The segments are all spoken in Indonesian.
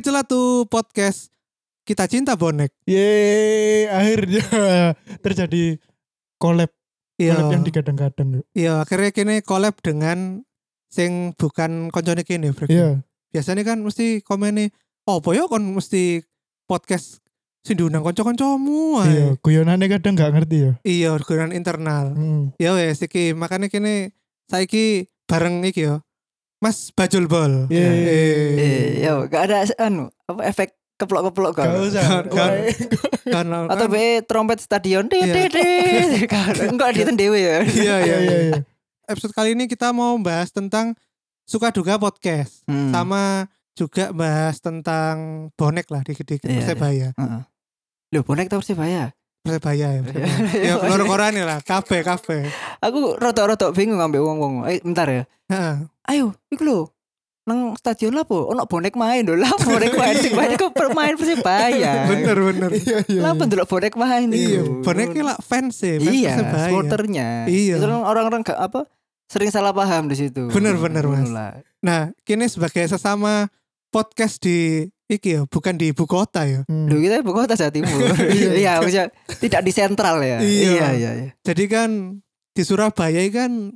Di Celatu Podcast Kita Cinta Bonek. Yeay, akhirnya terjadi collab, Iya. collab yang digadang-gadang. Iya, akhirnya kini collab dengan sing bukan koncone kini, Frek. Iya, Biasanya kan mesti komen nih, oh apa ya kon mesti podcast sing diundang kanca-kancamu. ae." iya, guyonannya kadang nggak ngerti ya. Iya, guyonan internal. Hmm. Ya wes iki makanya kini saiki bareng iki yo. Mas Bajul Bol. Yeay. Eh, yo, gak ada anu apa efek keplok-keplok Gak kan. usah. Gak- gak- Wah, Karena Atau kan- be trompet stadion. Dit, Iya. dit, dit. Kan, Enggak di dewe Iya, ya. iya, Iya, iya, iya. Episode kali ini kita mau bahas tentang suka duga podcast. Hmm. sama juga bahas tentang bonek lah dikit-dikit Iya, persebaya Heeh. Loh, bonek tau Persibaya. Persebaya ya persebaya. Iya. ya keluar koran lah kafe kafe Aku rada-rada bingung ngambil wong-wong. Eh, bentar ya. Heeh. Ayo, iku lho. Nang stadion lah po, ono bonek main lho. Lah bonek main sing main iku permain Persibaya. bener bener Iya, iya. Lah iya. pendelok bonek main iya boneknya lah fans sih fans Iya, persebaya supporternya. Iya. Itu kan orang-orang apa sering salah paham di situ. Bener, bener, Mas. Nah kini sebagai sesama podcast di iki ya bukan di ibu kota ya Hmm. Duh kita ibu kota Jawa Timur. Iya. Iya, maksudnya tidak di sentral ya. Iya. Iya, iya, iya. jadi kan di Surabaya kan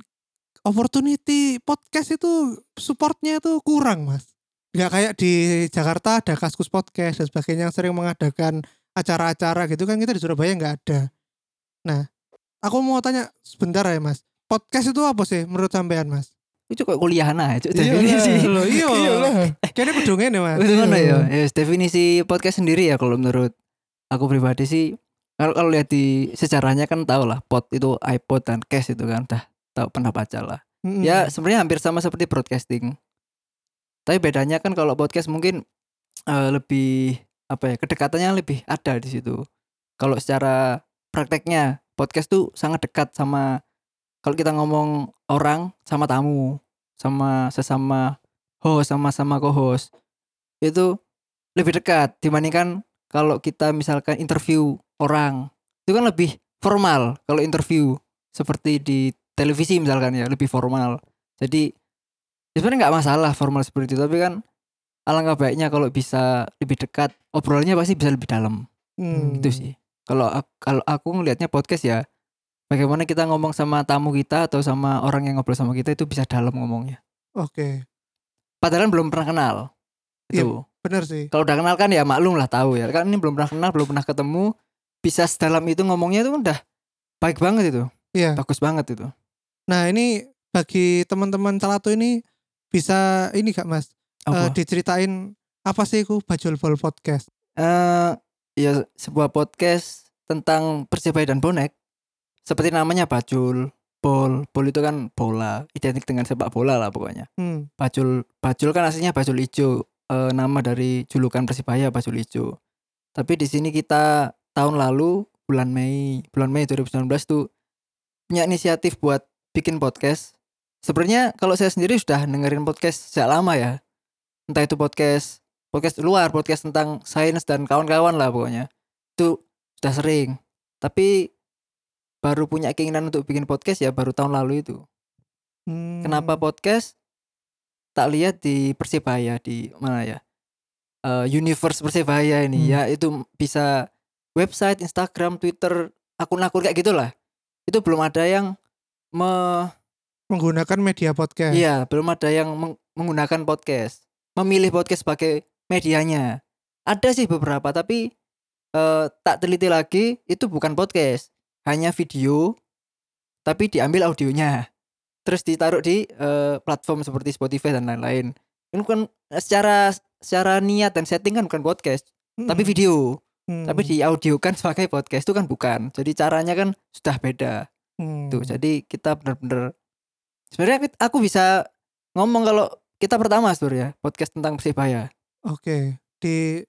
opportunity podcast itu supportnya itu kurang mas nggak kayak di Jakarta ada Kaskus Podcast dan sebagainya yang sering mengadakan acara-acara gitu kan kita di Surabaya nggak ada nah aku mau tanya sebentar ya mas podcast itu apa sih menurut sampean mas Itu kok kuliahan aja, Cuk, Iya definisi. lah. Loh, iya Iyalah. kayaknya kudungnya nih mas Itu mana Iya. ya? Ya, definisi podcast sendiri ya kalau menurut aku pribadi sih kalau kalau lihat di sejarahnya kan tau lah pot itu iPod dan cash itu kan udah tahu pernah baca lah. Mm-mm. Ya sebenarnya hampir sama seperti broadcasting. Tapi bedanya kan kalau podcast mungkin eh, lebih apa ya kedekatannya lebih ada di situ. Kalau secara prakteknya podcast tuh sangat dekat sama kalau kita ngomong orang sama tamu sama sesama host sama sama co-host. Itu lebih dekat dibandingkan kalau kita misalkan interview orang. Itu kan lebih formal kalau interview seperti di televisi misalkan ya lebih formal. Jadi ya sebenarnya nggak masalah formal seperti itu tapi kan alangkah baiknya kalau bisa lebih dekat obrolannya pasti bisa lebih dalam. Hmm. itu sih. Kalau kalau aku ngelihatnya podcast ya bagaimana kita ngomong sama tamu kita atau sama orang yang ngobrol sama kita itu bisa dalam ngomongnya? Oke. Padahal belum pernah kenal. Iya. itu. bener sih. Kalau udah kenal kan ya maklum lah tahu ya. Kan ini belum pernah kenal belum pernah ketemu. Bisa sedalam itu ngomongnya itu kan udah baik banget itu. Iya. Bagus banget itu. Nah ini bagi teman-teman Celatu ini bisa ini gak mas? Eh, apa? diceritain apa sih ku Bajul Bol Podcast? Eh, ya sebuah podcast tentang persebaya dan bonek seperti namanya bajul bol. Bol itu kan bola identik dengan sepak bola lah pokoknya. Hmm. bajul bajul kan aslinya bajul ijo eh, nama dari julukan persibaya bajul ijo tapi di sini kita tahun lalu bulan Mei bulan Mei 2019 tuh punya inisiatif buat bikin podcast. Sebenarnya kalau saya sendiri sudah dengerin podcast sejak lama ya. Entah itu podcast podcast luar podcast tentang sains dan kawan-kawan lah pokoknya. Itu sudah sering. Tapi baru punya keinginan untuk bikin podcast ya baru tahun lalu itu Hmm. Kenapa podcast? Tak lihat di Persebaya di mana ya? Eh, universe Persebaya ini Hmm. ya itu bisa website, Instagram, Twitter, akun-akun kayak gitulah. Itu belum ada yang me menggunakan media podcast iya, belum ada yang meng- menggunakan podcast. Memilih podcast sebagai medianya. Ada sih beberapa tapi eh, tak teliti lagi itu bukan podcast, hanya video tapi diambil audionya terus ditaruh di eh, platform seperti Spotify dan lain-lain. Ini kan secara secara niat dan setting kan bukan podcast, Hmm. tapi video. Hmm. Tapi diaudiokan sebagai podcast itu kan bukan. Jadi caranya kan sudah beda. Hmm. Tuh, jadi kita benar-benar sebenarnya aku bisa ngomong kalau kita pertama Sur ya, podcast tentang Persibaya oke di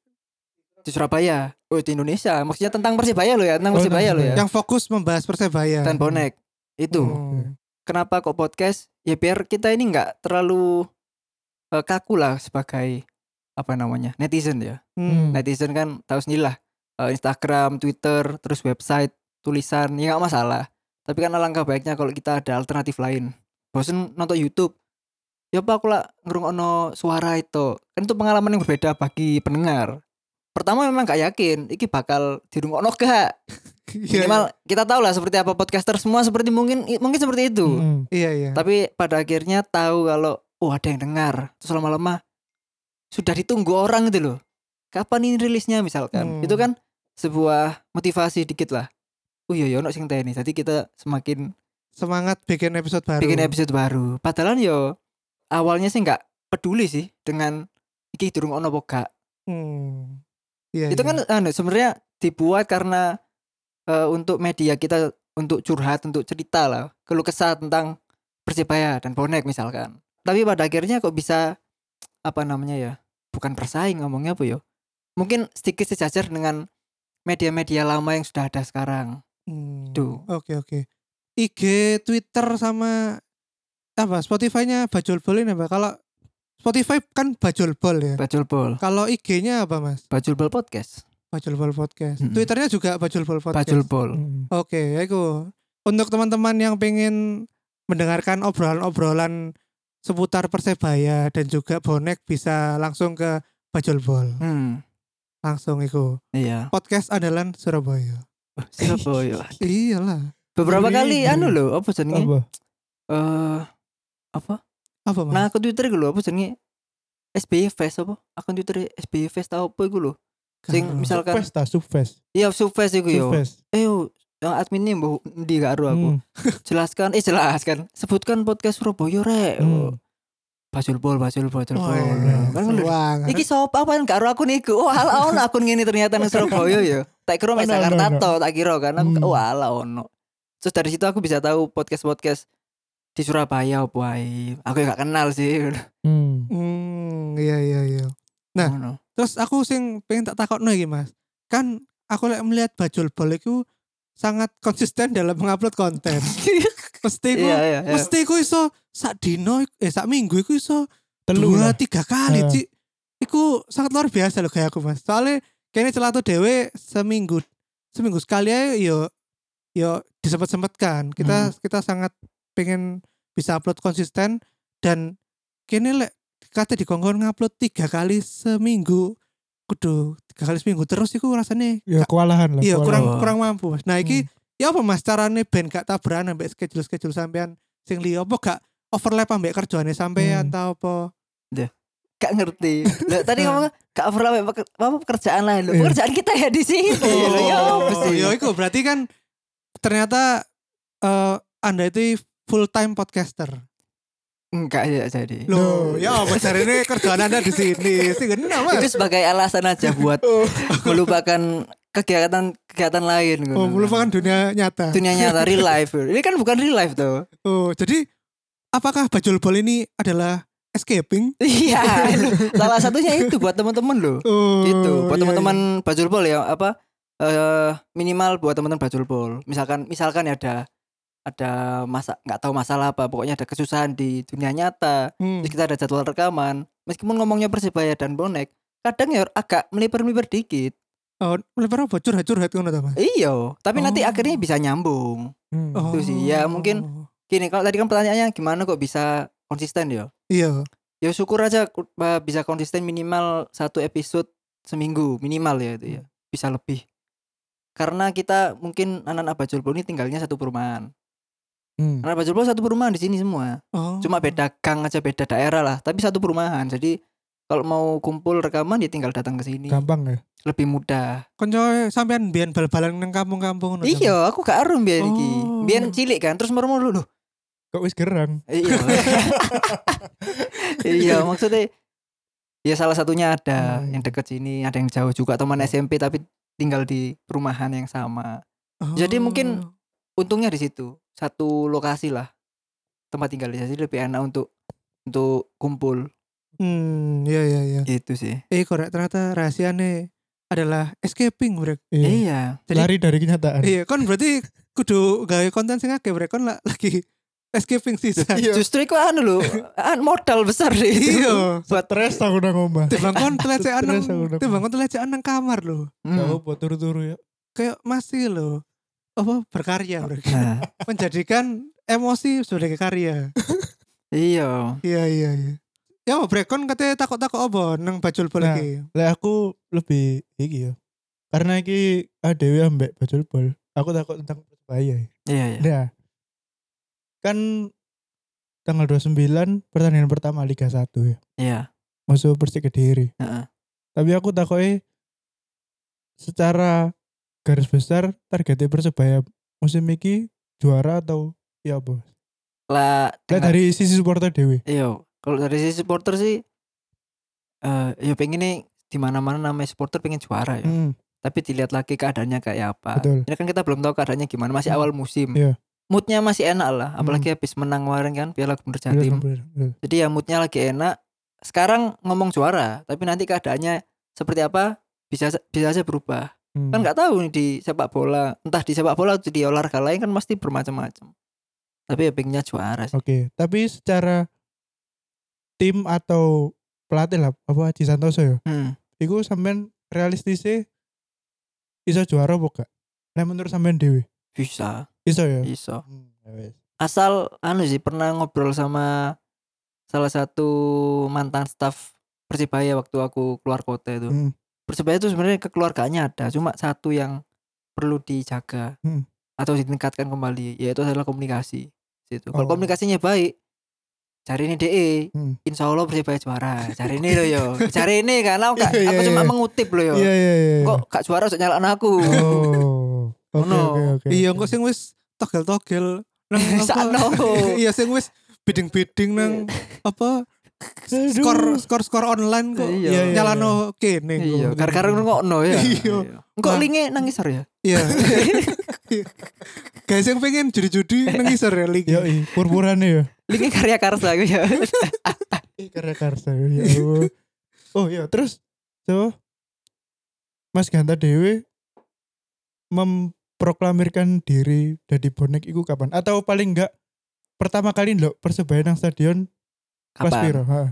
di Surabaya. Oh, di Indonesia. Maksudnya tentang Persibaya loh ya, tentang Oh, Persibaya loh ya. yang fokus membahas persebaya Dan bonek. Itu. Hmm. kenapa kok podcast ya biar kita ini nggak terlalu eh, kaku lah sebagai apa namanya netizen ya Hmm. netizen kan tahu sendiri lah eh, Instagram Twitter terus website tulisan ya nggak masalah tapi kan alangkah baiknya kalau kita ada alternatif lain bosen nonton YouTube ya apa aku lah ngrungokno suara itu. Kan itu pengalaman yang berbeda bagi pendengar. Pertama memang gak yakin iki bakal dirungokno gak. Iya, Minimal kita tahu lah seperti apa podcaster semua seperti mungkin mungkin seperti itu. Mm. Iya iya. Tapi pada akhirnya tahu kalau oh ada yang dengar. Terus lama-lama sudah ditunggu orang gitu loh. Kapan ini rilisnya misalkan. Hmm. Itu kan sebuah motivasi dikit lah. Oh iya ya ono sing teni. Jadi kita semakin Semangat bikin episode baru. bikin episode baru. Padahal yo awalnya sih nggak peduli sih dengan iki durung ono apa gak. Hmm. Iya, Itu iya. kan anu, sebenarnya dibuat karena eh, untuk media kita untuk curhat, untuk cerita lah, keluh kesah tentang Persibaya dan bonek misalkan. Tapi pada akhirnya kok bisa apa namanya ya? Bukan bersaing ngomongnya apa yo? Mungkin sedikit sejajar dengan media-media lama yang sudah ada sekarang. Hmm, Tuh. Oke oke. IG, Twitter sama apa? Spotify-nya Bajul Bol ini apa? Kalau Spotify kan Bajul Bol ya. Bajul Bol, Kalau IG-nya apa Mas? Bajul Bol podcast, Bajul Bol Podcast. Mm-mm. Twitternya juga Bajul Bol Podcast. Bajul Bol. Mm. Oke, ya itu. Untuk teman-teman yang pengen mendengarkan obrolan-obrolan seputar Persebaya dan juga bonek bisa langsung ke Bajul Bol. Hmm, Langsung itu. iya. Podcast andalan Surabaya. Surabaya. Iyalah. Beberapa kali ngeri. anu loh, apa jenenge? Apa? Eh apa? Apa Mas? Nah, akun Twitter iku lho apa jenenge? SBY Fest apa? Akun Twitter SBY Fest tau apa iku lho? Sing misalkan Subfest ta, subfest. iya Subfest iku yo. Eh yang adminnya mbah ndi gak aru aku. Mm. Jelaskan, eh jelaskan. Sebutkan podcast Surabaya rek. Hmm. Bajul bol, bajul bol, bajul Oh, bol. Kan. Iki sop apa yang gak aru akun iku? Oh, ala ono akun ngene ternyata nang Surabaya ya. Tak kira mek Jakarta to, tak kira kan. Aku, Hmm. oh, ala ono. Terus dari situ aku bisa tahu podcast-podcast di Surabaya apa ae. Aku gak kenal sih. Mm. Hmm, iya iya iya. Nah. Ngono. Terus aku sing pengen tak takokno iki Mas. Kan aku lek melihat Bajul Bol iku sangat konsisten dalam mengupload konten. Mesti ku Iya, iya, iya. mesti ku iso sak dino eh sak minggu iku iso Telu dua lah. tiga kali Eh. Cik. Iku sangat luar biasa loh kayak aku Mas. Soalnya kayaknya celatu dewe seminggu seminggu sekali aja yo yo disempet-sempetkan. Kita kita sangat pengen bisa upload konsisten dan kini lek kata dikongkon ngupload tiga kali seminggu kudu tiga kali seminggu terus iku rasanya Ya kewalahan lah. iya kurang kurang mampu mas nah iki Hmm. ya apa mas carane ben gak tabrakan ambek schedule schedule sampean sing liya apa gak overlap ambek kerjaane sampean Hmm. tau apa gak ngerti. Lah, tadi ngomong gak pernah apa, peker- apa pekerjaan lain loh. Iya. Pekerjaan kita ya di sini. loh. Ya ya iku berarti kan ternyata eh anda itu full time podcaster Enggak ya jadi. loh ya apa carane kerjaan anda di sini sih kena mas Itu sebagai alasan aja buat Oh. melupakan kegiatan kegiatan lain. oh melupakan dunia nyata dunia nyata real life. Ini kan bukan real life tuh. oh jadi apakah bajul bol ini adalah escaping Iya. Salah satunya itu buat teman-teman loh. oh Gitu. Buat iya, teman-teman bajul bol ya apa eh minimal buat teman-teman bajul bol. Misalkan misalkan ya ada ada masa nggak tahu masalah apa pokoknya ada kesusahan di dunia nyata. Hmm. terus kita ada jadwal rekaman. Meskipun ngomongnya persibaya dan bonek kadang ya agak melipir-melipir dikit. Oh lebar apa? Curhat curhat ngono ta mas? Iya tapi nanti Oh. akhirnya bisa nyambung. Hmm. Itu sih, ya mungkin- gini kalau tadi kan pertanyaannya gimana kok bisa konsisten ya? Iya. Ya syukur aja bisa konsisten minimal satu episode seminggu minimal ya itu ya. Bisa lebih. Karena kita mungkin anak-anak bajul ini tinggalnya satu perumahan Hmm. anak bajul Bol satu perumahan di sini semua oh cuma beda gang aja beda daerah lah tapi satu perumahan jadi kalau mau kumpul rekaman ya tinggal datang ke sini Gampang ya. lebih mudah konco sampean biyen bal-balan nang kampung-kampung iya aku gak arum biar iki Oh. biar cilik kan terus murmur loh Kok wis gerang? iya iya maksudnya ya salah satunya ada Hmm. yang deket sini ada yang jauh juga teman SMP tapi tinggal di perumahan yang sama Jadi mungkin- Oh. Untungnya di situ satu lokasi lah tempat tinggal jadi lebih enak untuk untuk kumpul hmm iya iya iya itu sih eh korek ternyata rahasianya adalah escaping brek Iya. iya Jadi- Lari dari kenyataan. iya kon berarti kudu gawe konten sing akeh brek kon la- lagi escaping season Iya. justru itu anu loh an- modal besar sih itu. iya Stres aku nang omah. timbang kon telecehan nang timbang kon telecehan nang kamar lho Hmm. Turu-turu ya. kayak masih lho apa berkarya Nah, menjadikan emosi sebagai karya Iya. Iya iya iya. Ya brekon katanya takut-takut apa nang bajul bol Nah. Lah aku lebih iki ya. Karena iki adewe ambek bajul bol. Aku takut tentang Persebaya. ya. Iya, iya. Nah. Kan tanggal 29 pertandingan pertama Liga 1 ya. Iya. Masuk Persik Kediri. Heeh. Tapi aku takutnya secara garis besar targetnya Persebaya musim ini juara atau ya apa? Lah Lah dari sisi supporter dewe. Iya, kalau dari sisi supporter sih eh ya pengen nih di mana-mana namanya supporter pengen juara ya. Hmm, Tapi dilihat lagi keadaannya kayak apa. Betul. Ini kan kita belum tahu keadaannya gimana, masih Hmm. awal musim. Iya. Moodnya masih enak lah, apalagi habis menang kemarin kan Piala Gubernur bener, Jatim. bener, bener. Jadi ya moodnya lagi enak. Sekarang ngomong juara, tapi nanti keadaannya seperti apa bisa bisa aja berubah. Hmm. Kan nggak tahu nih di sepak bola, entah di sepak bola atau di olahraga lain kan pasti bermacam-macam. Tapi ya pengennya juara sih. Oke, tapi secara tim atau pelatih lah apa Haji Santoso ya. Hmm. Iku sampean realistisnya iso juara apa gak? Nah menurut sampean dewe Bisa, iso ya. bisa. Hmm, ya asal anu sih pernah ngobrol sama salah satu mantan staf Persibaya waktu aku keluar kota itu. Hmm. Persibaya itu sebenarnya kekeluargaannya ada, cuma satu yang perlu dijaga Hmm. atau ditingkatkan kembali, yaitu adalah komunikasi. Situ. Kalau Oh. komunikasinya baik, cari ini DE, Hmm. insya Allah Persibaya juara. Cari ini loh yo, cari ini kan aku, gak- Iya, aku iya, cuma iya. mengutip loh yo. Iya iya iya. Kok gak juara usah nyalakan aku. Oh. Oke Ngono. oke oke. Iya kok sing wis togel-togel nang. Iya sing wis bidding-bidding nang apa. Skor skor skor online kok Iya, iya, iya. nyalano kene. Iya, kok. gara-gara ngokno ya. Iya. Nah. linge nangis ya. Iya. Guys yang pengen judi-judi nang isor ya lagi. Yo purpurane ya. Linge karya karsa aku ya. Eh karya karsa ya. Allah. Oh iya, terus so Mas Ganta Dewe memproklamirkan diri dari bonek iku kapan? Atau paling enggak pertama kali lo persebaya nang stadion kelas piro? Ha.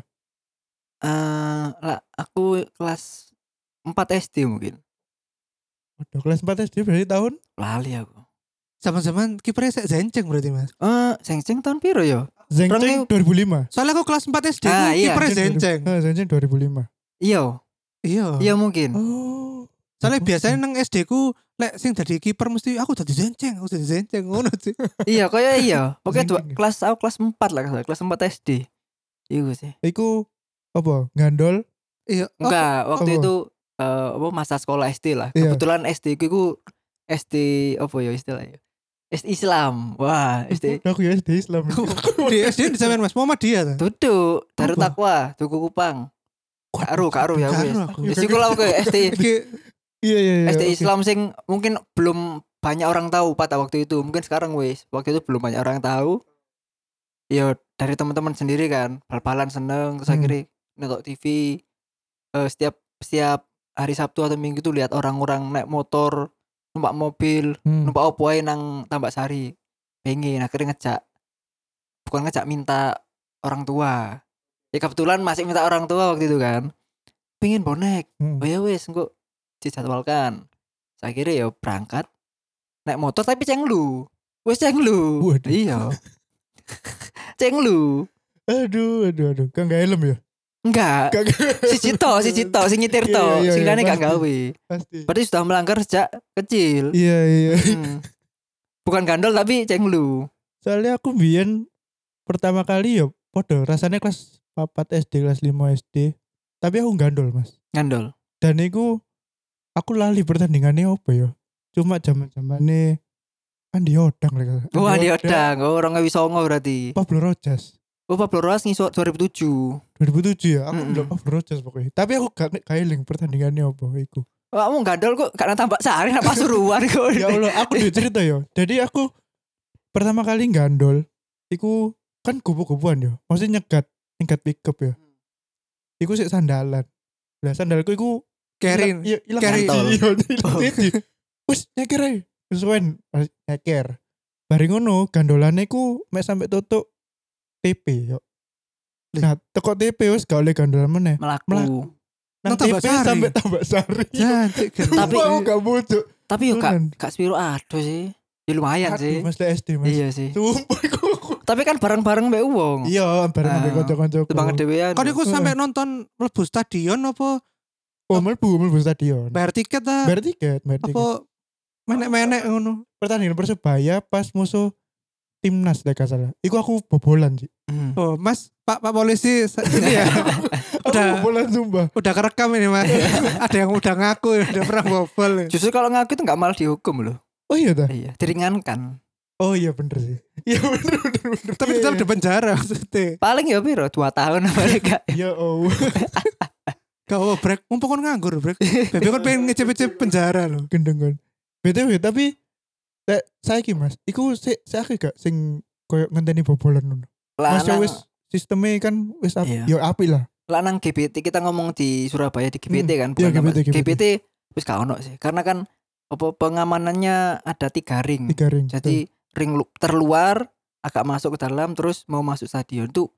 Eh, lah aku kelas 4 SD mungkin. Waduh, kelas 4 SD berarti tahun Lali aku. Zaman-zaman kipernya saya zenceng berarti Mas. Eh, seng-seng tahun piro yo? Zengceng 2005. Soalnya aku kelas 4 SD Ah, iya. kipernya zenceng. Ah, Zengceng 2005. Iya, Iya. iya mungkin. Oh. Soalnya biasanya nang SD ku lek sing dadi kiper mesti aku dadi zenceng, aku dadi zenceng ngono sih. iya, kayak iya. Dua, ya? kelas aku kelas 4 lah, kelas 4 SD. Iya sih. Iku apa? Gandol? Iya. Oh, Enggak, waktu apa? itu eh apa masa sekolah SD lah. Iya. Kebetulan SD ku iku SD apa ya istilahnya? SD Islam. Wah, SD Aku ya SD Islam. di SD di sampean Mas Muhammadiyah ta? Duduk, Darut? Takwa, Tugu Kupang. Karo, karo ya aku. Wis iku lah aku SD Iya iya iya. SD. Islam sing mungkin belum banyak orang tahu pada waktu itu. Mungkin sekarang wis. Waktu itu belum banyak orang tahu. Ya dari teman-teman sendiri kan, bal-balan seneng terus Hmm. akhirnya nonton TV eh, setiap setiap hari Sabtu atau Minggu tuh lihat orang-orang naik motor, numpak mobil, Hmm. numpak opo ae nang Tambak Sari. Pengen akhirnya ngejak. Bukan ngejak minta orang tua. Ya kebetulan masih minta orang tua waktu itu kan. Pengen bonek Hmm. oh ya wes engko dijadwalkan saya kira ya berangkat naik motor tapi cenglu wes cenglu Waduh. iya cenglu Aduh aduh aduh. Kan gak helm ya? enggak Gak si Cito si Cito si nyetir Iya, to iya, sing iya, gak pasti. gawe pasti. berarti sudah melanggar sejak kecil Iya iya. Hmm. bukan gandol tapi cenglu Soalnya aku biyen pertama kali ya podo rasanya kelas 4 SD kelas 5 SD. Tapi aku gandol, Mas. gandol Dan itu aku lali pertandingannya apa ya? Cuma zaman-zamane Andi Odang lah. oh Andi Odang oh orang ngawi songo berarti Pablo Rojas. oh Pablo Rojas ngisor 2007 2007 ya, aku Mm-mm. ndelok Pablo Rojas pokoknya. Tapi aku gak eling pertandingannya apa iku. oh, kamu gandol kok karena tambak sari apa suruhan kok ya Allah, aku udah cerita ya. Jadi aku pertama kali gandol, iku kan kubu-kubuan ya. Maksudnya nyegat, nyegat pickup ya. Iku sih sandalan. Lah sandalku iku Kerin. Iya, ilang Carry. Iya, ilang titi. Wis nyeker ae. Kesuwen nyeker. Bari ngono, gandolane iku mek sampe tutuk TP yo. Nah, teko TP wis gak oleh gandolan meneh. melaku Melaku. Nang TP Sari. sampe tambah sari. Jancik kan. Tapi- aku gak bujuk. tapi yo kak kak Spiro aduh sih ya lumayan Aduh, sih Mas lah SD, Mas. iya sih Sumpah aku Tapi kan bareng-bareng mbek wong. Iya, bareng Ah, ambek kanca-kanca. Timbang dhewean. Kon iku Heeh. sampe nonton mlebu stadion apa Oh, mlebu mlebu stadion. bayar tiket ta? Bayar tiket, bayar tiket. Apa menek-menek ngono? Pertandingan Persebaya pas musuh timnas lek gak salah. Iku aku bobolan sih. Hmm. Oh, Mas, Pak Pak polisi ini ya. Aku Udah. bobolan sumpah. udah kerekam ini Mas. Ada yang udah ngaku udah pernah bobol. Justru kalau ngaku itu nggak malah dihukum loh. Oh iya dah. Iya, diringankan. Oh iya bener sih. Iya bener bener bener. Tapi Iya, tetap iya. di penjara maksudnya. Paling ya piro? Dua tahun apa enggak? Ya oh. Apa break, mumpung kon nganggur break. Bebe kon pengen ngecep-ngecep penjara loh. gendeng kan. BTW tapi lek saiki Mas, iku sik saiki gak sing koyo ngenteni bobolan ngono. Mas yo Lanang, wis sistemnya kan wis ap, Iya. yo apik lah. lanang GBT kita ngomong di Surabaya di GBT kan, Iya, bukan GBT, GBT, GBT. wis gak ono sih. Karena kan apa pengamanannya ada tiga ring. Tiga ring. Jadi ring lu- terluar agak masuk ke dalam terus mau masuk stadion tuh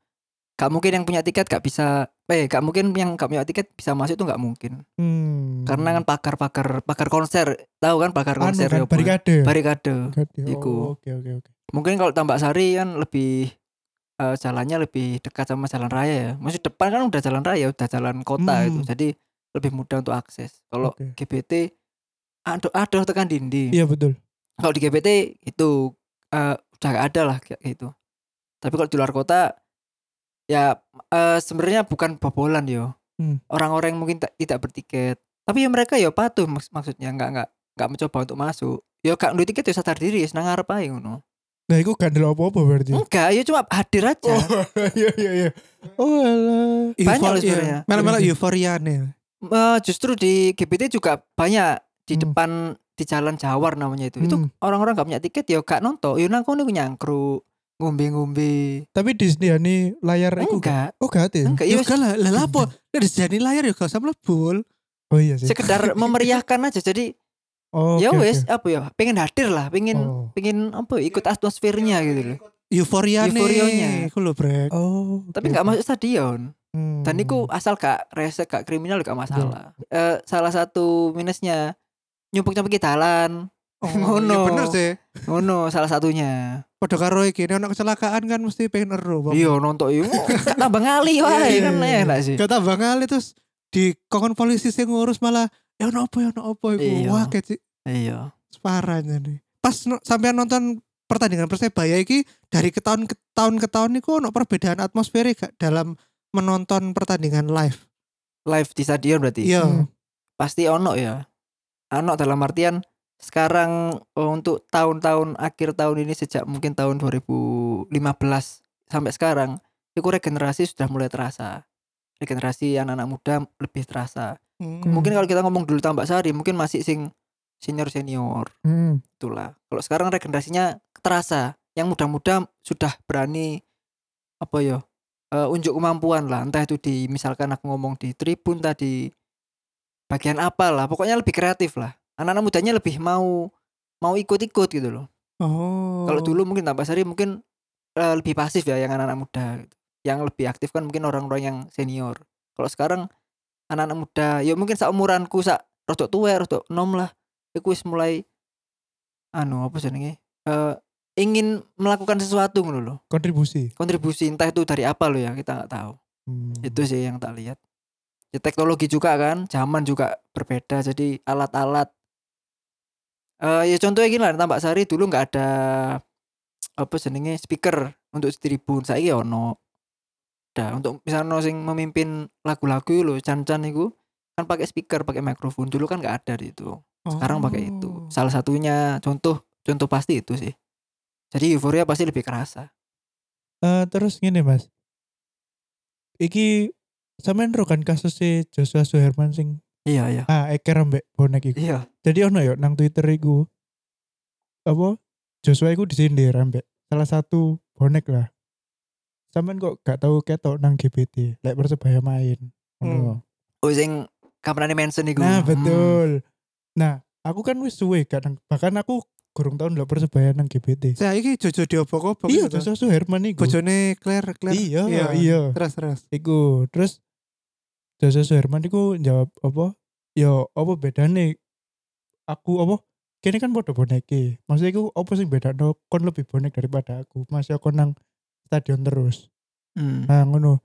gak mungkin yang punya tiket gak bisa eh gak mungkin yang gak punya tiket bisa masuk tuh gak mungkin Hmm. karena kan pakar-pakar pakar konser tahu kan pakar anu konser kan ya, Bu? barikade. barikade. Iku. Oh, Oke oke oke. mungkin kalau tambak sari kan lebih eh, jalannya lebih dekat sama jalan raya ya masih depan kan udah jalan raya udah jalan kota Hmm. itu jadi lebih mudah untuk akses kalau Oke. GBT aduh aduh tekan dindi Iya betul. kalau di GPT itu eh, udah gak ada lah kayak gitu tapi kalau di luar kota ya eh, sebenarnya bukan bobolan yo Hmm. orang-orang yang mungkin tidak bertiket tapi ya mereka ya patuh maks- maksudnya nggak nggak nggak mencoba untuk masuk ya gak duit tiket ya sadar diri ya senang ngarep aja ngono Nah, iku gak ndelok apa-apa berarti. enggak ya cuma hadir aja Oh, iya iya iya. Oh alah. Banyak loh sebenarnya. Malah-malah Iya. euforia nih. Eh, justru di GPT juga banyak di Hmm. depan di jalan Jawar namanya itu itu Hmm. orang-orang nggak punya tiket ya gak nonton ya nang kono iku nyangkruk ngombe-ngombe Tapi disediani layar iku gak? enggak Oh gak ada. ya? enggak Ya ya enggak lah, lah apa? Nek disediani layar ya gak usah mlebul. Oh iya sih. sekedar memeriahkan aja jadi Oh, ya wes oke. apa ya pengen hadir lah pengen Oh. pengen apa ikut atmosfernya gitu loh Euforia Euforianya. Iku lho, Brek. Oh. tapi oke, nggak oke. masuk stadion Hmm. dan itu asal gak rese gak kriminal gak masalah Eh, salah satu minusnya nyumpuk nyumpuk jalan Ngono. iya bener sih. ngono salah satunya Padha karo iki nek ono kecelakaan kan mesti pengen ero. Iya nonton iya gak tambah ngali wae Iya, kan iya, iya. enak sih Gak tambah kali terus di kokon polisi sing ngurus malah ya ono apa ya ono apa iku. Iya. Wah kecik iya parahnya nih. Pas no, sampean nonton pertandingan Persebaya iki dari ke tahun ke tahun ke tahun niku ono perbedaan atmosfer gak dalam menonton pertandingan live. live di stadion berarti Iya. Hmm. pasti ono ya ono dalam artian sekarang oh, untuk tahun-tahun akhir tahun ini sejak mungkin tahun 2015 sampai sekarang itu regenerasi sudah mulai terasa. Regenerasi anak-anak muda lebih terasa. Hmm. mungkin kalau kita ngomong dulu tambak sari mungkin masih sing senior senior Hmm. itulah. Kalau sekarang regenerasinya terasa. Yang muda-muda sudah berani apa ya eh, unjuk kemampuan lah. Entah itu di misalkan aku ngomong di tribun tadi bagian apa lah pokoknya lebih kreatif lah anak-anak mudanya lebih mau mau ikut-ikut gitu loh Oh. kalau dulu mungkin tambah sari mungkin eh, lebih pasif ya yang anak-anak muda gitu. yang lebih aktif kan mungkin orang-orang yang senior kalau sekarang anak-anak muda ya mungkin seumuranku sak rodok tua rodok nom lah iku wis mulai anu apa jenenge eh ingin melakukan sesuatu ngono loh Kontribusi. kontribusi entah itu dari apa lo ya kita nggak tahu Hmm. itu sih yang tak lihat ya, teknologi juga kan zaman juga berbeda jadi alat-alat eh ya contohnya gini lah tambak sari dulu nggak ada apa jenenge speaker untuk tribun. Saya ono. Ada untuk misalnya sing memimpin lagu-lagu lo can-can itu kan pakai speaker pakai mikrofon. Dulu kan nggak ada di itu sekarang pakai itu. Oh. salah satunya contoh contoh pasti itu sih. Jadi euforia pasti lebih kerasa. Eh, terus gini mas. Iki sampean ro kan kasus si Joshua Suherman sing iya iya ah eker ambek bonek iku. iya Jadi ono yo nang Twitter iku apa Joshua iku disindir ambek salah satu bonek lah. Sampean kok gak tahu ketok nang GPT, lek persebaya main. Ngono. oh sing kapan mention iku Nah Hmm. betul. Nah aku kan wis suwe kadang bahkan aku kurang tahun ndelok persebaya nang GPT. Saya iki Jojo diobok-obok. Iya gitu. Joshua Suherman iku. Bojone Claire, Claire. Iya, iya. Terus terus. Iku terus Joshua Suherman iku jawab apa? Yo apa bedane aku apa? Kini kan podo boneke. Maksudnya iku apa sih beda no, kon lebih bonek daripada aku. Masih aku nang stadion terus. Hmm. Nah, ngono.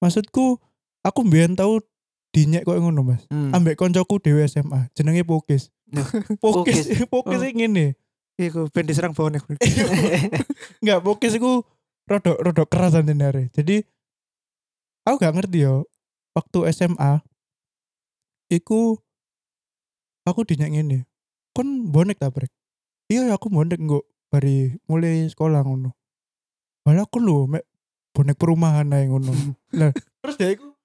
Maksudku aku mbiyen tau dinyek kok ngono, Mas. Hmm. Ambek koncoku dhewe SMA, jenenge Pokis. Loh, Pokis, Pokis. Pokis Oh. ngene. Iku ben diserang bonek. Enggak, Pokis iku rodok rodok keras anjenare. Jadi aku gak ngerti yo. Waktu SMA iku aku dinyek ngene. Kon bonek ta, Brek? Iya, aku bonek kok bari mulai sekolah ngono. Malah aku lho mek bonek perumahan ae ngono. Lah, terus dia iku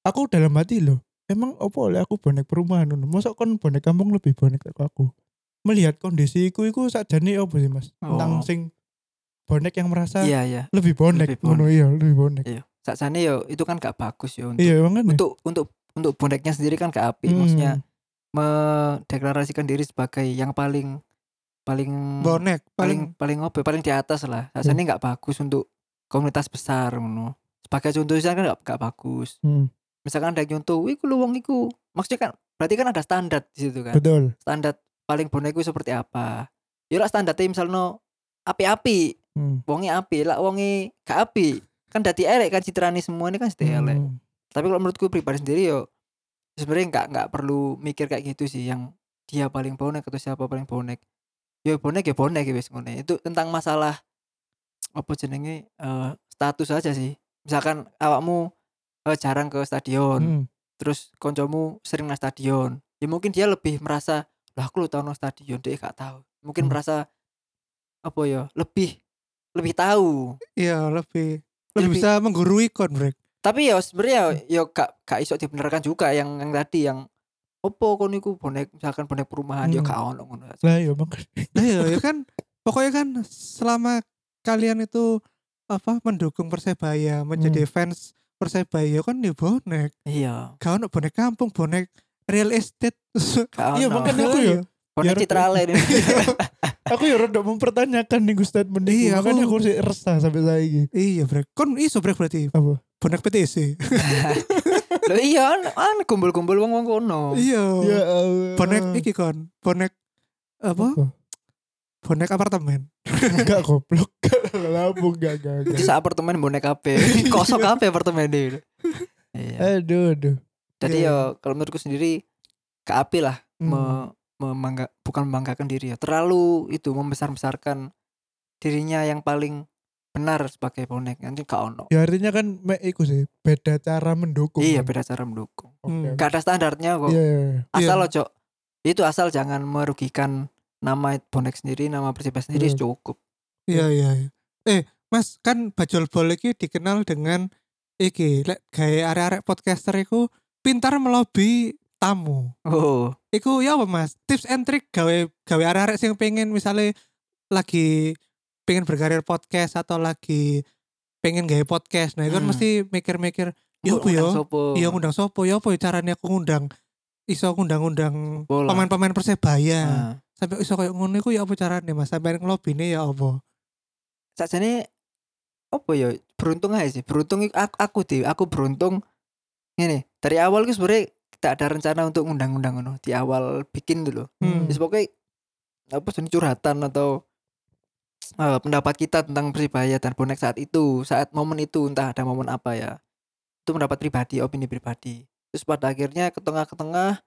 aku dalam hati loh. Emang apa oleh aku bonek perumahan ngono? Masa kon bonek kampung lebih bonek dari aku? Melihat kondisiku iku sakjane apa sih, Mas? Tentang Oh. sing bonek yang merasa Iya iya. lebih bonek ngono iya, lebih bonek. Iya. Sakjane yo itu kan gak bagus yo untuk Iya, makanya. untuk untuk untuk boneknya sendiri kan gak api. Hmm. maksudnya mendeklarasikan diri sebagai yang paling paling Bonek paling paling paling ya, paling di atas lah. Rasanya nggak bagus untuk komunitas besar ngono. Sebagai contoh kan nggak nggak bagus. Hmm, misalkan ada nyontoh iku lu wong iku. Maksudnya kan berarti kan ada standar di situ kan? Betul. standar paling bonek iku seperti apa? Ya lah standarnya misalnya api-api. Hmm. wongi api lah wongi gak api kan dadi elek kan citrani semua ini kan sedih elek Hmm. tapi kalau menurutku pribadi sendiri yo sebenarnya nggak nggak perlu mikir kayak gitu sih yang dia paling bonek atau siapa paling bonek ya bonek ya bonek ya ngono. itu tentang masalah apa jenenge eh, status aja sih misalkan awakmu eh, jarang ke stadion Hmm. terus koncomu sering nang stadion ya mungkin dia lebih merasa lah aku lu tau nang stadion dia gak tahu mungkin Hmm. merasa apa ya lebih lebih tahu iya lebih lebih Lebih- bisa menggurui kon, Brek. tapi ya sebenarnya ya gak gak iso dibenarkan juga yang yang tadi yang opo kon iku bonek misalkan bonek perumahan ya Hmm. gak ono ngono Lah iya makanya. Nah, iya, ya kan pokoknya kan selama kalian itu apa mendukung Persebaya, menjadi fans Persebaya kan ya bonek. iya Gak ono bonek kampung, bonek real estate. Iya makanya aku ya. bonek ya, citra ini Aku ya rada mempertanyakan nih Gus statement ini. Iya, makanya aku- aku sih resah sampai saiki. iya, Brek. Kon iso Brek berarti Apa? bonek PTC. Loh iya an, an kumpul-kumpul wong wong kono iya. Ya Allah. Bonek iki kon, bonek apa? Apa? Bonek apartemen. Enggak goblok. Lambung gak gak di gak. sa apartemen bonek kafe kosong kafe apartemen deh iya Aduh aduh. jadi ya kalau menurutku sendiri gak api lah Hmm. me- memangga bukan membanggakan diri ya terlalu itu membesar-besarkan dirinya yang paling benar sebagai bonek nanti gak ono Ya artinya kan iku sih beda cara mendukung. iya kan. beda cara mendukung Oke, Hmm. gak ada standarnya kok Iya iya. iya. asal Iya. ojo itu asal jangan merugikan nama bonek sendiri nama persibaya sendiri Hmm. cukup Iya, iya, iya. Eh, Mas, kan Bajul Bol iki dikenal dengan iki lek gawe arek-arek podcaster iku pintar melobi tamu. oh Iku ya apa Mas? Tips and trick gawe gawe arek-arek sing pengen misalnya lagi pengen berkarir podcast atau lagi pengen gawe podcast. Nah, itu kan Hmm. mesti mikir-mikir, ya apa ya? Iya ngundang sopo, ya apa ya caranya aku ngundang iso ngundang-ngundang Bola. pemain-pemain Persebaya. Nah, Sampai iso kayak ngono iku ya apa caranya Mas? Sampai ngelobine ya apa? sajane apa ya beruntung aja sih beruntung aku, aku aku beruntung ini dari awal gue sebenarnya tidak ada rencana untuk ngundang-undang ngono di awal bikin dulu Hmm. Jadi pokoknya apa sih curhatan atau eh, pendapat kita tentang persibaya dan bonek saat itu saat momen itu entah ada momen apa ya itu pendapat pribadi opini pribadi. Terus pada akhirnya ke tengah ke tengah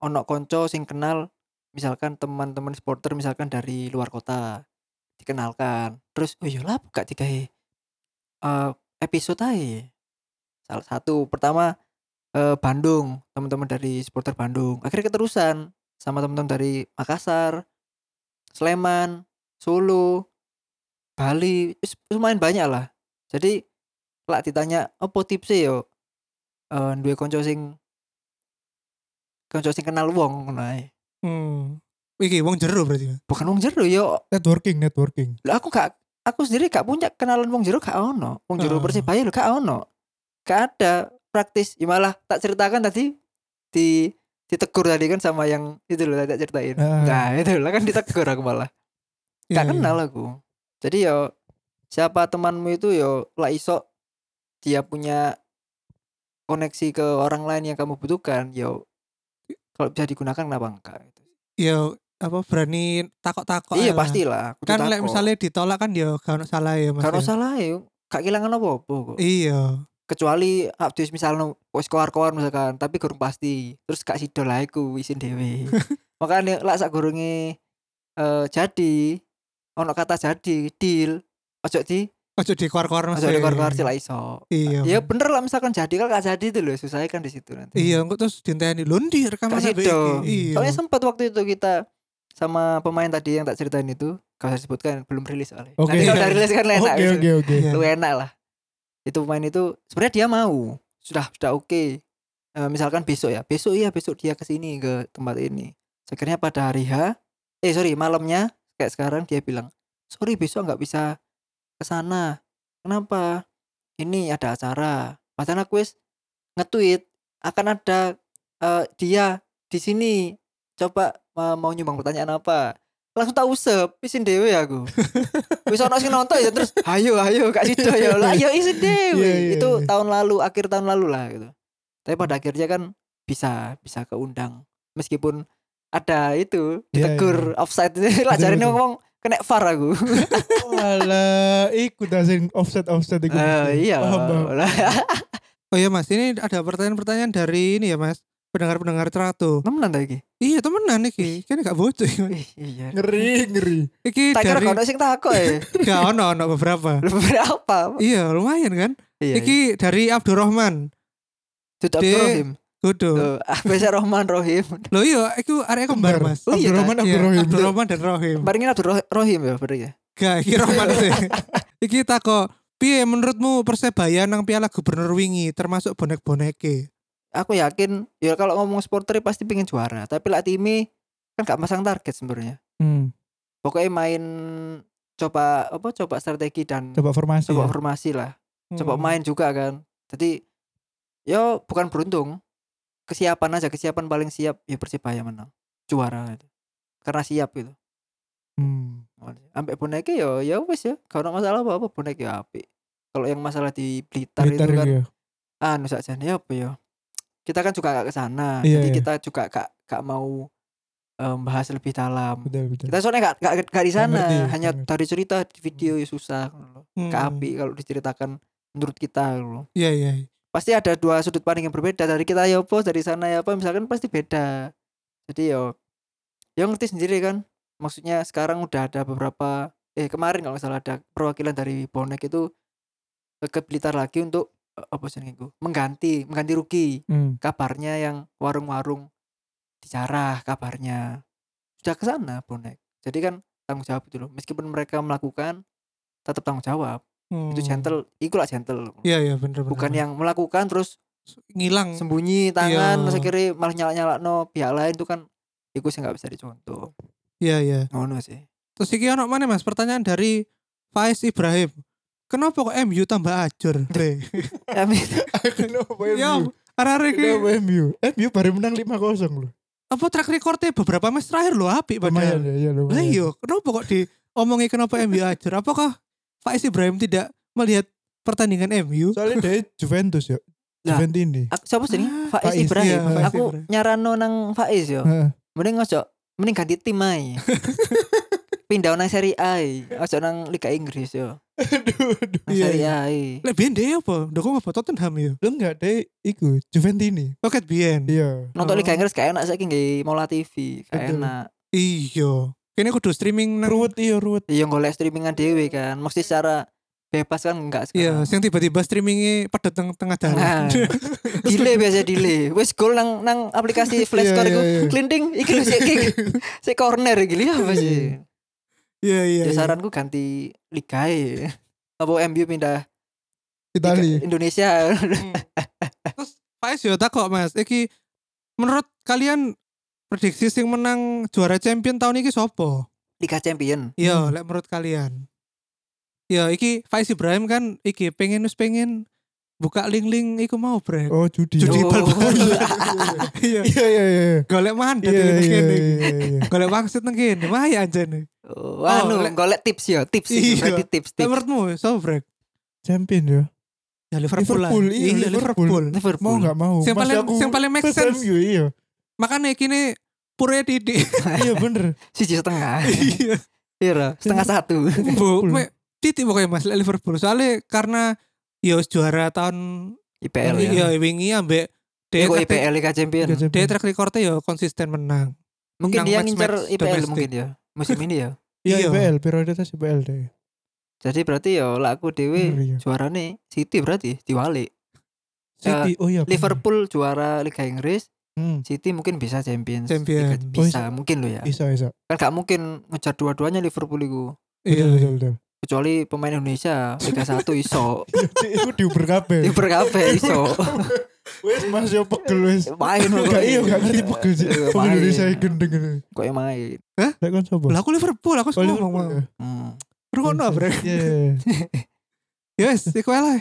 ono konco sing kenal misalkan teman-teman supporter misalkan dari luar kota dikenalkan. Terus oh iya lah buka tiga eh, episode aja salah satu pertama eh, Bandung teman-teman dari supporter Bandung akhirnya keterusan sama teman-teman dari Makassar Sleman Solo Bali wis- wis lumayan banyak lah jadi lah ditanya apa tipsnya yo eh duwe konco sing konco sing kenal wong ngono ae. Hmm. Iki wong jero berarti. Mas? bukan wong jero yo Networking networking. lah aku gak aku sendiri gak punya kenalan wong jero gak ono wong jero Oh. persibaya lo gak ono gak ada praktis ya malah tak ceritakan tadi di ditegur tadi kan sama yang itu loh tak ceritain Ah. nah itu lah kan ditegur aku malah gak Iya, kenal aku jadi yo siapa temanmu itu yo lah iso dia punya koneksi ke orang lain yang kamu butuhkan yo kalau bisa digunakan kenapa enggak gitu. Ya apa berani takok-takok iya ae lah. pastilah kan misalnya ditolak kan ya gak ono salah ya Mas. Gak ya. usah lah ya gak kehilangan apa-apa kok Iya. Kecuali abis misalnya wis keluar-keluar misalkan tapi kurang pasti terus gak sidol lah iku isin dewe makanya lah sak gurunge eh jadi ono kata jadi deal ojo di Ojo di Mas. ojo di keluar-keluar sih lah iso Iya. ya bener lah misalkan jadi kalau gak jadi itu loh susahnya kan di situ nanti Iya, engko terus dinteni lho ndi rekaman sido. Iya. soalnya sempat waktu itu kita sama pemain tadi yang tak ceritain itu gak usah disebutkan belum rilis soalnya Oke. nanti kalau udah rilis kan enak Oke gitu. oke oke. Lu enak lah itu pemain itu sebenarnya dia mau sudah sudah oke. Eh, misalkan besok ya besok iya besok dia ke sini ke tempat ini. Akhirnya pada hari H eh sorry malamnya kayak sekarang dia bilang sorry besok nggak bisa ke sana. Kenapa? Ini ada acara. Padahal aku wis nge-tweet akan ada eh, dia di sini. Coba eh, mau nyumbang pertanyaan apa langsung tak usep isin dewe aku wis ono sing nonton ya terus ayo ayo gak sido ya lah ayo isin dewe Iya, iya, itu iya. tahun lalu akhir tahun lalu lah gitu tapi pada akhirnya kan bisa bisa keundang meskipun ada itu Iya, ditegur offside itu lah Betul, jarine betul. ngomong kena VAR aku Walah, ikut sing offset offset ikut. Eh, iya Paham, paham. lah Oh iya Mas, ini ada pertanyaan-pertanyaan dari ini ya Mas. Pendengar-pendengar teratur. temenan ta iki Iya temenan iki. Kan gak bocor. Iya Ngeri ngeri. Iki tak kira dari kono sing takok ya gak ono ono beberapa. Lu berapa Iya lumayan kan. iya Iki dari Abdurrahman. Tutup Di- Rohim Kudu. Tuh, ah biasa Rohman Rohim Loh iya, iku area kembar Mas. Oh, iya, Abdurrahman Iya, Abdurrahim. Abdurrahman dan Rohim. Barengin Abdur Roh- Rohim ya berarti ya Gak, iki Rohman sih. iki tako Piye menurutmu Persebaya nang Piala Gubernur wingi termasuk bonek-boneke? Aku yakin ya kalau ngomong supporter pasti pengen juara tapi lah timnya kan gak masang target sebenarnya Hmm. pokoknya main coba apa coba strategi dan Coba formasi. coba ya. formasi lah coba Hmm. main juga kan jadi ya bukan beruntung kesiapan aja kesiapan paling siap ya persibaya menang juara itu karena siap gitu Hmm. sampai boneka ya ya wes ya kalau masalah apa apa bonek ya api kalau yang masalah di Blitar, Blitar itu kan iya. anu saja ya apa ya kita kan juga gak ke sana Iya, jadi iya. kita juga gak gak mau em, bahas lebih dalam Betul betul. kita soalnya gak, gak, gak di sana ngerti, hanya ngerti. dari cerita di video ya susah Hmm. ke api kalau diceritakan menurut kita loh Iya iya. pasti ada dua sudut pandang yang berbeda dari kita ya apa dari sana ya apa misalkan pasti beda jadi yo ya ngerti sendiri kan maksudnya sekarang udah ada beberapa eh kemarin kalau salah ada perwakilan dari bonek itu ke Blitar lagi untuk eh, apa sih itu mengganti mengganti rugi Hmm. kabarnya yang warung-warung dijarah kabarnya sudah ke sana bonek jadi kan tanggung jawab itu loh meskipun mereka melakukan tetap tanggung jawab itu Hmm. gentle itu lah gentle Iya iya bener bener. bukan bener. yang melakukan terus ngilang. sembunyi tangan Iya. terus akhirnya malah nyala nyala no pihak lain itu kan itu sih nggak bisa dicontoh Iya iya. ngono sih Terus iki ono mana Mas? Pertanyaan dari Faiz Ibrahim. Kenapa kok MU tambah. Ya, Mi- Kenapa ya, MU? arek Kenapa MU? MU baru menang 5-0 loh. apa track recordnya beberapa match terakhir lo apik Lumayan padahal. ya, iya Lah lumayan. iya, kenapa kok diomongin kenapa MU ajur? Apakah Faiz Ibrahim tidak melihat pertandingan MU? Soalnya dia Juventus ya. Lah. Juventini. aku siapa sih ini Ah, Faiz Faiz, Ibrahim iya, Faiz aku Ibrahim. nyarano nang Faiz yo Heeh. mending ngojo mending ganti tim aja pindah nang Serie A ojo nang Liga Inggris yo Aduh, aduh. nang Iya, Serie iya. A. Lek biyen dhewe apa? Ndukung apa Tottenham ya? Lu enggak deh iku Juventini. Oke biyen. Iya. nonton Oh. Liga Inggris kayak enak saiki nggih Mola TV kayak enak Iya. Kene kudu streaming nang Ruwet iya ruwet. iya golek streamingan dewe kan mesti secara bebas kan enggak Iya, sekarang sing tiba-tiba streamingnya pada teng tengah Nah, dalan. delay biasa delay. Wes gol nang nang aplikasi flash Iya, score iya, iku iya. klinting iki lho sik kick. Sik corner iki lho apa sih? Iya iya. Ya iya. saranku ganti liga ae. Apa MU pindah Liga Itali. Indonesia. Hmm. Terus Faiz yo takok Mas, iki menurut kalian prediksi sing menang juara champion tahun ini sopo? Liga Champion. Iya, Hmm. lek menurut kalian. Iya, iki Faiz Ibrahim kan iki pengen wis pengen buka link-link iku mau, Brek. Oh judi. Judi Oh. bal-balan. Iya. Iya iya iya. Golek mandat Iya iki iya kene. iya. iya. Golek wangsit nang kene, maya anjene. Oh, anu lek- golek tips ya, tips Iya. berarti tips tips. menurutmu sopo, Brek? Champion ya. Ya Liverpool, lah. Liverpool, iya, Iya, Liverpool. Liverpool. Liverpool. Mau nggak mau. Yang paling- yang paling make sense. MU iya. Makanya kini pure titik. iya bener Siji setengah. Iya. Iya, setengah satu. Bu, titik pokoknya Mas Liverpool. Soalnya karena ya juara tahun IPL iya ya. wingi ambek dia IPL Liga Champion. Dia track recordnya ya konsisten menang. Mungkin Menang dia ngincer IPL mungkin ya. Musim ini ya. iya Iya. IPL prioritas IPL deh Jadi berarti ya lah aku dewe Bener, iya. juara nih City berarti diwali. City oh iya bener. Liverpool juara Liga Inggris, Hmm, City mungkin bisa Champions. Champion. Liga- Oh, bisa mungkin lo ya. bisa bisa Kan gak mungkin ngejar dua-duanya Liverpool itu. Iya. betul betul Kecuali pemain Indonesia Liga 1 iso. Itu diuber kabeh Di kabeh iso. wes mas yo pegel wes Main kok. Iya gak ngerti pegel sih Iya, Pemain. Indonesia yang gendeng Kok yang main. Lek kan sopo Lah aku Liverpool, aku Oh, ngomong ya. Hmm. Rungokno bre. Iya Yes, iku ae lah.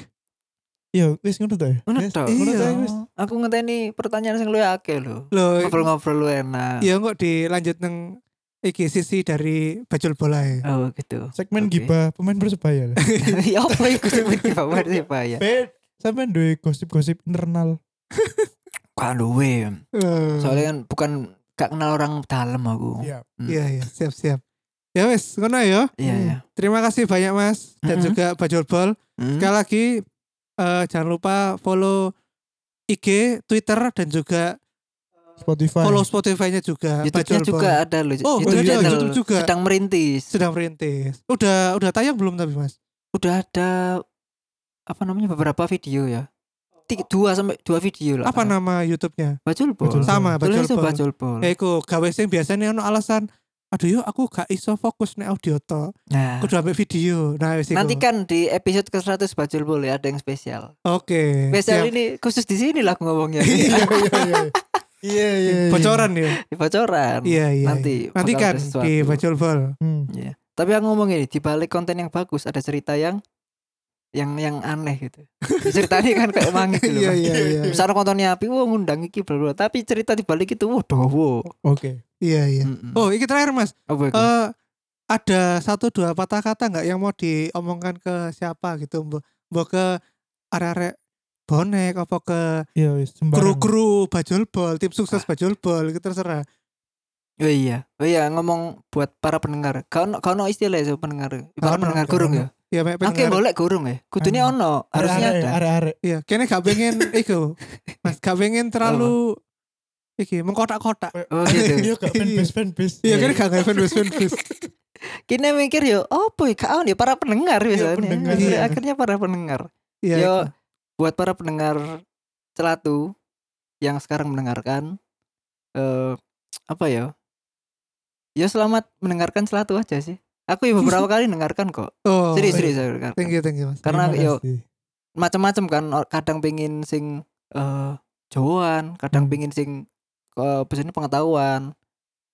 Iya wes ngono ta ya Ngono Yes, tok. ngono ta, Iya. wes. Aku ngenteni pertanyaan sing luwih akeh lho. Ngobrol-ngobrol lu enak. ya kok dilanjut nang iki sisi dari bajul bola ya. Oh gitu. segmen Oke. gibah pemain persebaya ya apa iku sing iki Pak siapa ya? Bet sampai duwe gosip-gosip internal Kan duwe. Eh, Soalnya kan bukan gak kenal orang dalam aku. Iya Hmm. Iya iya, siap siap. Ya wes, ngono ya. Iya Hmm. iya. Terima kasih banyak Mas dan Mm-mm. juga Bajul Bol. Hmm. Sekali lagi eh, jangan lupa follow IG, Twitter dan juga Spotify follow Spotify-nya juga YouTube-nya juga ada loh. Oh, YouTube iya, channel YouTube juga. sedang merintis. Sedang merintis. Udah udah tayang belum tapi Mas? Udah ada apa namanya beberapa video ya. Tiga, dua sampai dua video lah. Apa nama YouTube-nya? Bol. Sama Tulisnya Bol. Ya iku gawe sing biasanya ono alasan aduh yo aku gak iso fokus nek audio to. Nah, Kudu ambek video. Nah, wis iku. nanti kan di episode ke-100 Bajul Bol ya ada yang spesial. Oke. Spesial siap. ini khusus di sini lah aku ngomongnya. iya iya iya iya iya iya Bocoran ya. Bocoran. Iya iya. Nanti Nanti kan di Bajul Bol. Hmm. Iya. Tapi aku ngomong ini di balik konten yang bagus ada cerita yang yang yang aneh gitu. Ceritanya kan kayak emang gitu loh. Iya iya iya. Misalnya kontennya api, wah ngundang iki bla bla. Tapi cerita di balik itu wah dawa. oke Iya iya. Mm-mm. Oh, ini terakhir Mas. apa itu? Eh ada satu dua patah kata nggak yang mau diomongkan ke siapa gitu, Mbok Mbok ke arek-arek bonek apa ke iya kru-kru bajul bol, tim sukses Ah. bajul bol, gitu terserah. Oh iya. Oh iya ngomong buat para pendengar. Kau kau no istilah ya so, pendengar. Para pendengar ono. ya. Ya mek Oke pendengar. boleh gurung ya. Kudunya Anu. ono, harusnya ada. arek-arek Iya, kene gak pengen iku. Mas gak pengen terlalu iki mengkotak-kotak. Oh gitu. iya gak fan base fan base Iya, kene gak gak fan fan Kini mikir yo, apa ya kau ya para pendengar biasanya. pendengar, Akhirnya- iya. Akhirnya para pendengar. Iya. Yo, iku. buat para pendengar celatu yang sekarang mendengarkan eh apa ya? Ya selamat mendengarkan celatu aja sih. Aku ya beberapa kali mendengarkan kok. Oh. Serius iya. serius saya dengarkan. Thank you, thank you, Mas. Karena yo macam-macam kan kadang pengen sing eh jauhan, kadang Hmm. pengen sing ke pesannya pengetahuan.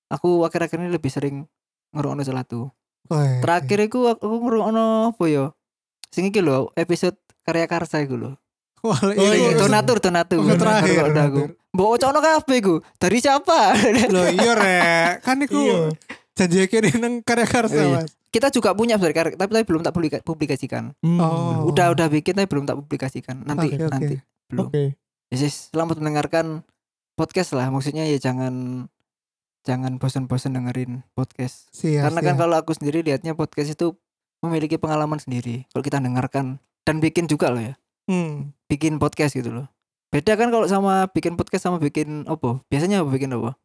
Aku akhir-akhir ini lebih sering ngerungokno celatu. Oh, iya. Terakhir iku aku aku ngerungokno apa ya? Sing iki lho, episode karya karsa iku lho. Wah, Oh, iya, iya, iya. donatur, donatur. Oh, terakhir. Mbok ocokno kabeh iku. Dari siapa? Loh, iya rek. Kan iku iya janji nang karya karsa, Iya. Mas. Kita juga punya sebenarnya tapi, tapi belum tak publika- publikasikan. Hmm. Oh. Udah udah bikin tapi belum tak publikasikan. Nanti Oke, oke. nanti belum. oke Ya sis, selamat mendengarkan podcast lah. Maksudnya ya jangan jangan bosan-bosan dengerin podcast. Siap. Karena kan siap. kalau aku sendiri lihatnya podcast itu memiliki pengalaman sendiri. Kalau kita dengarkan dan bikin juga loh ya. Hmm. Bikin podcast gitu loh. Beda kan kalau sama bikin podcast sama bikin apa? Biasanya apa bikin apa?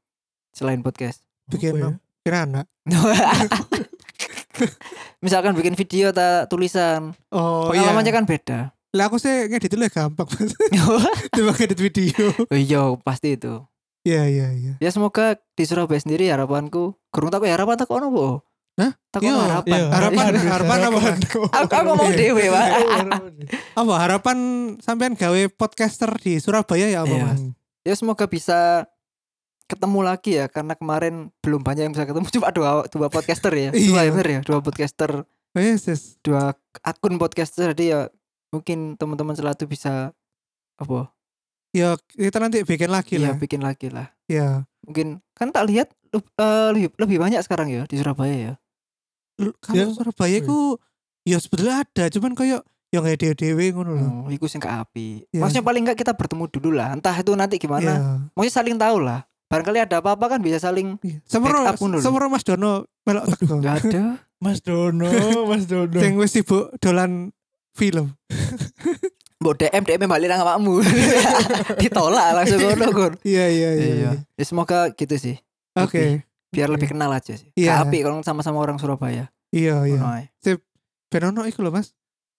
Selain podcast. Bikin Apa ya? Kira anak. Misalkan bikin video atau tulisan, Oh pengalamannya iya. kan beda. Lah aku sih ngedit dulu ya gampang Mas. Cuma ngedit video. oh iya, pasti itu. Iya iya iya. Ya semoga di Surabaya sendiri harapanku. Kurang tak ya harapan tak ono po. Hah? Tak Iya, ono harapan. Iya, Harapan, iya, harapan apa? Aku, aku ngomong dewe, Pak. Apa harapan sampean gawe podcaster di Surabaya ya apa Iya. Mas? Ya semoga bisa ketemu lagi ya karena kemarin belum banyak yang bisa ketemu cuma dua dua podcaster ya. Dua Iya. ya ya, dua podcaster, Yes, yes. dua akun podcaster jadi ya mungkin teman-teman selatu bisa apa? Ya kita nanti bikin lagi Iya, lah. bikin lagi lah. Ya. Mungkin kan tak lihat eh, lebih lebih banyak sekarang ya di Surabaya ya. Kalau Ya. Surabaya ku ya sebetulnya ada, cuman kayak yang kayak dewe-dewe ngono loh. Oh, iku sing api. Iya. Maksudnya paling enggak kita bertemu dulu lah. Entah itu nanti gimana. Iya. Maksudnya saling tahu lah. Barangkali ada apa-apa kan bisa saling Iya. Ngono lho. semero Mas Dono melok teko. nggak ada Mas Dono, Mas Dono. Sing wis sibuk dolan film. Mbok DM DM balik nang awakmu. Ditolak langsung ngono. Iya iya iya. Iya. iya. Ya, semoga gitu sih. Oke. Biar lebih kenal aja sih. Iya. Iya. Api kalau sama-sama orang Surabaya. Iya iya. Ngono ae. Ben ono iku lho Mas.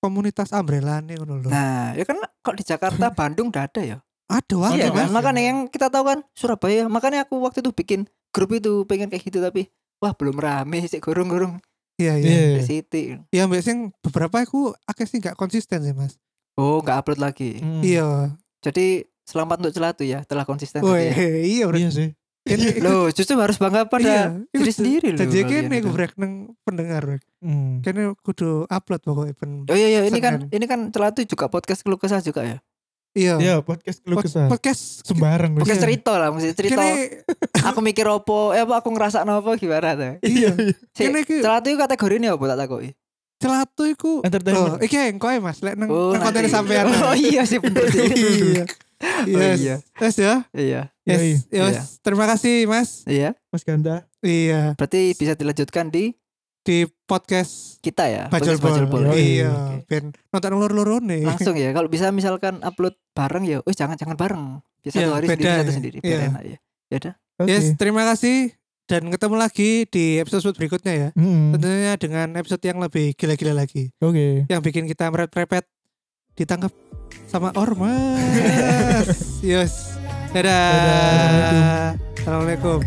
Komunitas umbrella nih ngono lho. Nah, ya kan kok di Jakarta, Bandung udah ada ya. Ada wae iya kan? Mas. Makanya yang kita tahu kan Surabaya. Makanya aku waktu itu bikin grup itu pengen kayak gitu tapi wah belum rame sih gurung-gurung Iya iya. Iya. di City. Ya mbak sing beberapa aku akeh sih nggak konsisten sih Mas. Oh, nggak upload lagi. Hmm. Iya. Jadi selamat untuk celatu ya, telah konsisten. Woi, tadi ya. iya. Iya sih. Ini Loh, justru harus bangga pada diri sendiri loh. Jadi kene aku brek nang pendengar brek. Hmm. Kene kudu upload pokoknya ben. Oh iya iya ini kan ini kan celatu juga podcast keluh kesah juga ya. Iya. Iya, podcast keluh kesah. Podcast Sembarang Podcast Iya. cerita lah, mesti cerita. Kene Aku mikir opo, eh apa aku ngerasa apa gimana tuh. iya. Si, Kene iki celatu itu kategori ini apa tak takoki? celatu iku Oh, Entertainment. iki yang koe Mas, lek nang Oh, konten sampean. Oh iya sih bener sih. Iya. Yes. iya. Yes ya. Iya. Yes. Iya. Yes. Terima kasih Mas. Iya. Mas Ganda. Iya. Berarti bisa dilanjutkan di Di podcast kita ya. Podcast Bajul Bol. Bol. Iya. Oke. Ben nonton loro-loro nih. Langsung ya. Kalau bisa misalkan upload bareng ya, oh jangan jangan bareng. Bisa Iya, satu hari beda sendiri satu ya. sendiri. Iya. Enak ya. Ya udah. Oke. Yes, terima kasih dan ketemu lagi di episode berikutnya ya. Hmm. Tentunya dengan episode yang lebih gila-gila lagi. Oke. Yang bikin kita meret-repet ditangkap sama ormas. yes. Dadah. Dadah. Assalamualaikum.